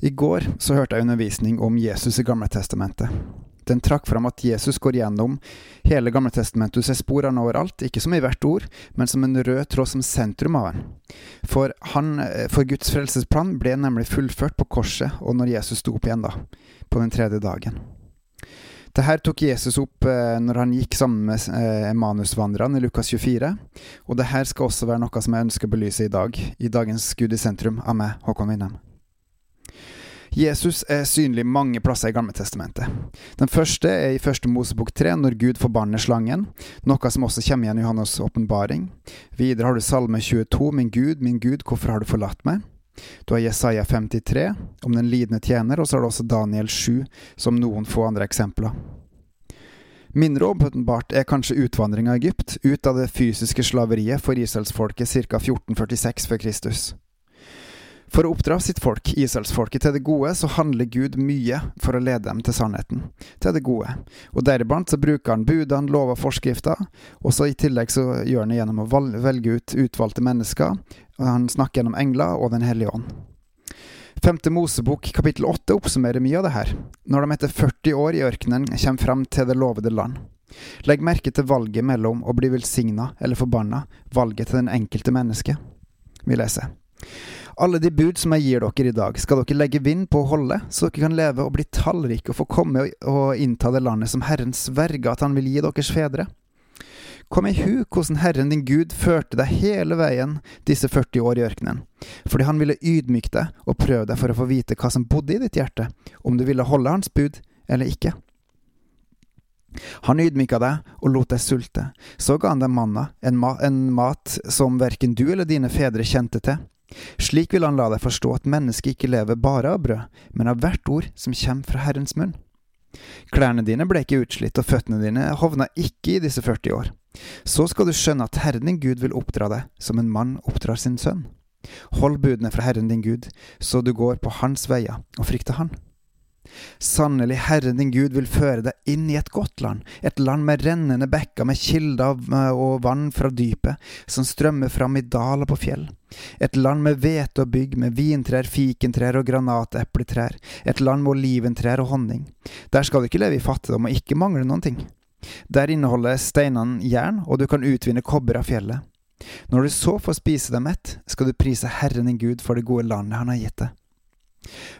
I går så hørte jeg undervisning om Jesus i Gamletestamentet. Den trakk fram at Jesus går gjennom hele Gamletestamentet. Du ser spor av overalt, ikke som i hvert ord, men som en rød tråd som sentrum av den. For, han, for Guds frelsesplan ble nemlig fullført på korset og når Jesus sto opp igjen, da, på den tredje dagen. Det her tok Jesus opp eh, når han gikk sammen med eh, manusvandrerne i Lukas 24, og det her skal også være noe som jeg ønsker å belyse i dag, i dagens Gud i sentrum, av meg, Håkon Winnem. Jesus er synlig mange plasser i Gamletestamentet. Den første er i første Mosebok 3, når Gud forbanner slangen, noe som også kommer igjen i Johannes' åpenbaring. Videre har du Salme 22, Min Gud, min Gud, hvorfor har du forlatt meg? Du har Jesaja 53, om den lidende tjener, og så har du også Daniel 7, som noen få andre eksempler. Mindre åpenbart er kanskje utvandring av Egypt, ut av det fysiske slaveriet for israelsfolket ca. 1446 før Kristus. For å oppdra sitt folk, Israelsfolket, til det gode, så handler Gud mye for å lede dem til sannheten, til det gode. Og deriblant så bruker han budene, lover forskrifter, og så i tillegg så gjør han det gjennom å velge ut utvalgte mennesker, og han snakker gjennom engler og Den hellige ånd. Femte Mosebok kapittel åtte oppsummerer mye av det her, når de etter 40 år i ørkenen kommer frem til det lovede land. Legg merke til valget mellom å bli velsigna eller forbanna, valget til den enkelte menneske. Vi leser. Alle de bud som jeg gir dere i dag, skal dere legge vind på å holde, så dere kan leve og bli tallrike og få komme og innta det landet som Herren sverger at han vil gi deres fedre. Kom i hu hvordan Herren din Gud førte deg hele veien disse 40 år i ørkenen, fordi han ville ydmyke deg og prøve deg for å få vite hva som bodde i ditt hjerte, om du ville holde hans bud eller ikke. Han ydmyka deg og lot deg sulte, så ga han deg manna, en, ma en mat som verken du eller dine fedre kjente til. Slik vil han la deg forstå at mennesket ikke lever bare av brød, men av hvert ord som kommer fra Herrens munn. Klærne dine ble ikke utslitt, og føttene dine hovna ikke i disse 40 år. Så skal du skjønne at Herren din Gud vil oppdra deg som en mann oppdrar sin sønn. Hold budene fra Herren din Gud, så du går på hans veier og frykter Han. Sannelig, Herren din Gud vil føre deg inn i et godt land, et land med rennende bekker, med kilder og vann fra dypet, som strømmer fram i daler på fjell. Et land med hvete og bygg, med vintrær, fikentrær og granatepletrær, et land med oliventrær og honning. Der skal du ikke leve i fattigdom og ikke mangle noen ting. Der inneholder steinene jern, og du kan utvinne kobber av fjellet. Når du så får spise deg mett, skal du prise Herren din Gud for det gode landet han har gitt deg.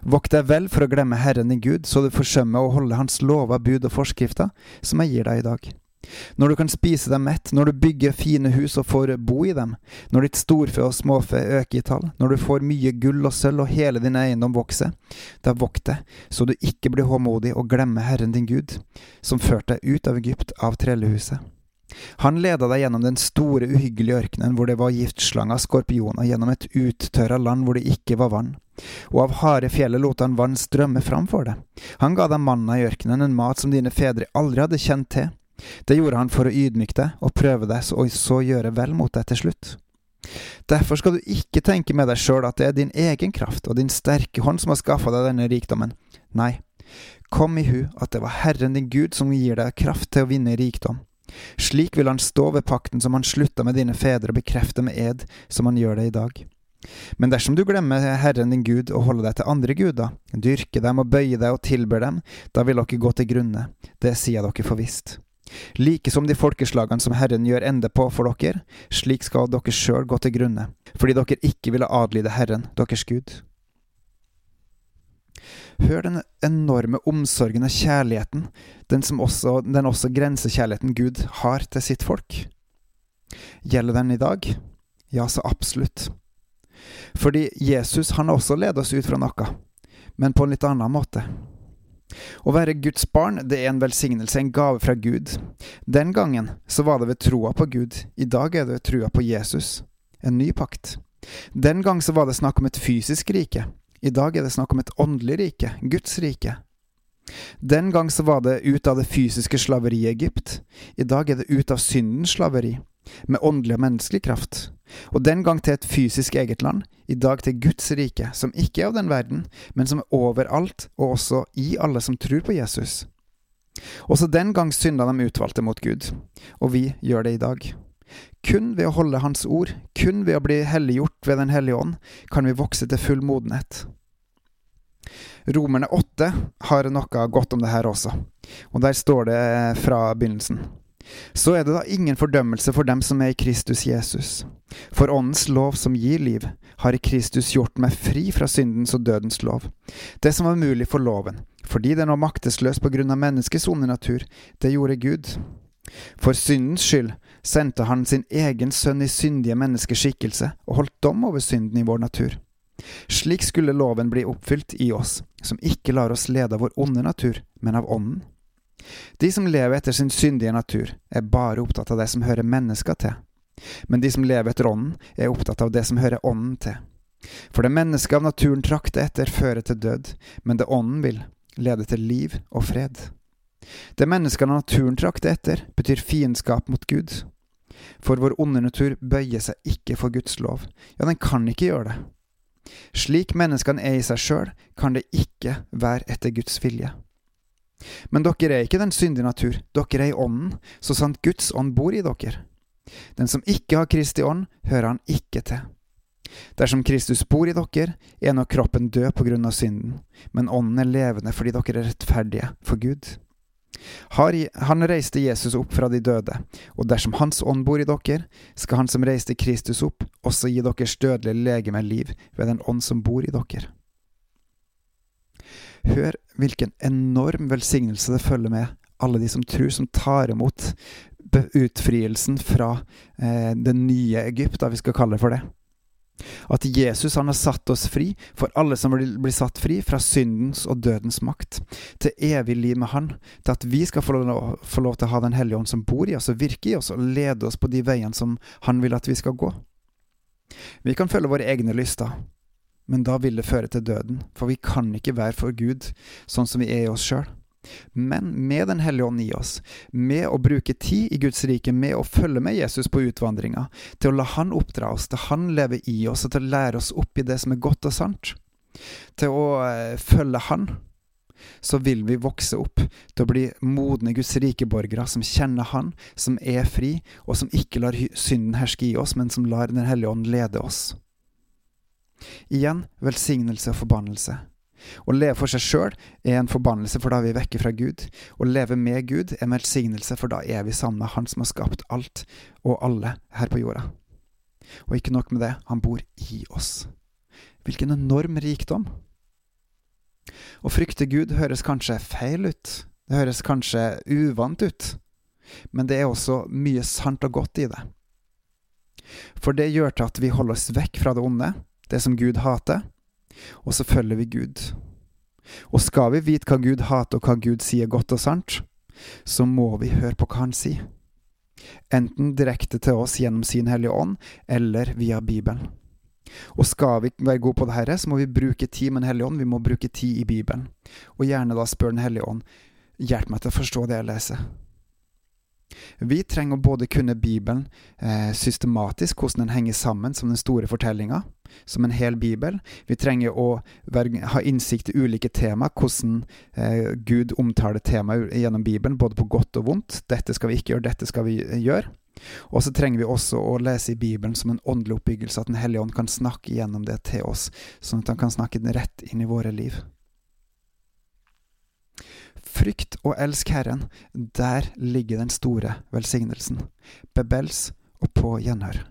Vokt deg vel for å glemme Herren din Gud, så du forsømmer å holde Hans lover, bud og forskrifter, som jeg gir deg i dag. Når du kan spise deg mett, når du bygger fine hus og får bo i dem, når ditt storfe og småfe øker i tall, når du får mye gull og sølv og hele din eiendom vokser, da vokt deg, så du ikke blir håmodig og glemmer Herren din Gud, som førte deg ut av Egypt, av trellehuset. Han leda deg gjennom den store, uhyggelige ørkenen hvor det var giftslanger, skorpioner, gjennom et uttørra land hvor det ikke var vann og av harde fjellet lot han vann strømme fram for deg. Han ga deg manna i ørkenen, en mat som dine fedre aldri hadde kjent til. Det gjorde han for å ydmyke deg og prøve deg, og så gjøre vel mot deg til slutt. Derfor skal du ikke tenke med deg sjøl at det er din egen kraft og din sterke hånd som har skaffa deg denne rikdommen. Nei, kom i hu at det var Herren din Gud som gir deg kraft til å vinne rikdom. Slik vil han stå ved pakten som han slutta med dine fedre, og bekrefte med ed, som han gjør det i dag. Men dersom du glemmer Herren din Gud og holder deg til andre guder, dyrker dem og bøyer deg og tilber dem, da vil dere gå til grunne, det sier dere for visst. Like som de folkeslagene som Herren gjør ende på for dere, slik skal dere sjøl gå til grunne, fordi dere ikke ville adlyde Herren, deres Gud. Hør den enorme omsorgen og kjærligheten, den, også, den også grensekjærligheten Gud har til sitt folk. Gjelder den i dag? Ja, så absolutt. Fordi Jesus han har også ledet oss ut fra noe, men på en litt annen måte. Å være Guds barn det er en velsignelse, en gave fra Gud. Den gangen så var det ved troa på Gud, i dag er det ved trua på Jesus. En ny pakt. Den gang så var det snakk om et fysisk rike. I dag er det snakk om et åndelig rike, Guds rike. Den gang så var det ut av det fysiske slaveriet Egypt. I dag er det ut av syndens slaveri med åndelig og menneskelig kraft, og den gang til et fysisk eget land, i dag til Guds rike, som ikke er av den verden, men som er overalt og også i alle som tror på Jesus. Også den gang synda de utvalgte mot Gud, og vi gjør det i dag. Kun ved å holde Hans ord, kun ved å bli helliggjort ved Den hellige ånd, kan vi vokse til full modenhet. Romerne 8 har noe godt om det her også, og der står det fra begynnelsen. Så er det da ingen fordømmelse for dem som er i Kristus Jesus. For Åndens lov som gir liv, har i Kristus gjort meg fri fra syndens og dødens lov. Det som var mulig for loven, fordi den var maktesløs på grunn av menneskets onde natur, det gjorde Gud. For syndens skyld sendte han sin egen sønn i syndige menneskers skikkelse og holdt dom over synden i vår natur. Slik skulle loven bli oppfylt i oss, som ikke lar oss lede av vår onde natur, men av ånden. De som lever etter sin syndige natur, er bare opptatt av det som hører mennesker til. Men de som lever etter ånden, er opptatt av det som hører ånden til. For det mennesket av naturen trakter etter, fører til død, men det ånden vil, leder til liv og fred. Det menneskene naturen trakter etter, betyr fiendskap mot Gud. For vår onde natur bøyer seg ikke for Guds lov, ja, den kan ikke gjøre det. Slik menneskene er i seg sjøl, kan det ikke være etter Guds vilje. Men dere er ikke den syndige natur, dere er i ånden, så sant Guds ånd bor i dere. Den som ikke har Kristi ånd, hører han ikke til. Dersom Kristus bor i dere, er nå kroppen død på grunn av synden, men ånden er levende fordi dere er rettferdige for Gud. Han reiste Jesus opp fra de døde, og dersom Hans ånd bor i dere, skal Han som reiste Kristus opp, også gi deres dødelige legeme liv ved den ånd som bor i dere. Hør hvilken enorm velsignelse det følger med alle de som tror, som tar imot utfrielsen fra eh, det nye Egypt, da vi skal kalle det for det. At Jesus han har satt oss fri, for alle som blir satt fri fra syndens og dødens makt, til evig liv med Han, til at vi skal få lov, få lov til å ha Den hellige ånd som bor i oss og virker i oss, og lede oss på de veiene som Han vil at vi skal gå. Vi kan følge våre egne lyster, men da vil det føre til døden, for vi kan ikke være for Gud sånn som vi er i oss sjøl. Men med Den hellige ånd i oss, med å bruke tid i Guds rike, med å følge med Jesus på utvandringa, til å la Han oppdra oss, til Han lever i oss, og til å lære oss opp i det som er godt og sant, til å eh, følge Han, så vil vi vokse opp til å bli modne Guds rike borgere som kjenner Han, som er fri, og som ikke lar synden herske i oss, men som lar Den hellige ånd lede oss. Igjen velsignelse og forbannelse. Å leve for seg sjøl er en forbannelse, for da vi vekke fra Gud. Å leve med Gud er en velsignelse, for da er vi sammen med Han som har skapt alt og alle her på jorda. Og ikke nok med det, han bor i oss. Hvilken enorm rikdom! Å frykte Gud høres kanskje feil ut, det høres kanskje uvant ut, men det er også mye sant og godt i det. For det gjør til at vi holder oss vekk fra det onde, det som Gud hater, og så følger vi Gud. Og skal vi vite hva Gud hater og hva Gud sier godt og sant, så må vi høre på hva Han sier. Enten direkte til oss gjennom sin Hellige Ånd, eller via Bibelen. Og skal vi være gode på dette, så må vi bruke tid med Den hellige ånd, vi må bruke tid i Bibelen. Og gjerne da spør Den hellige ånd, hjelp meg til å forstå det jeg leser. Vi trenger å både kunne Bibelen eh, systematisk, hvordan den henger sammen som den store fortellinga, som en hel bibel. Vi trenger å være, ha innsikt i ulike tema, hvordan eh, Gud omtaler temaet gjennom Bibelen, både på godt og vondt. Dette skal vi ikke gjøre, dette skal vi eh, gjøre. Og så trenger vi også å lese i Bibelen som en åndelig oppbyggelse, at Den hellige ånd kan snakke gjennom det til oss, sånn at han kan snakke rett inn i våre liv. Frykt og elsk Herren, der ligger den store velsignelsen. Bebels og på gjenhør.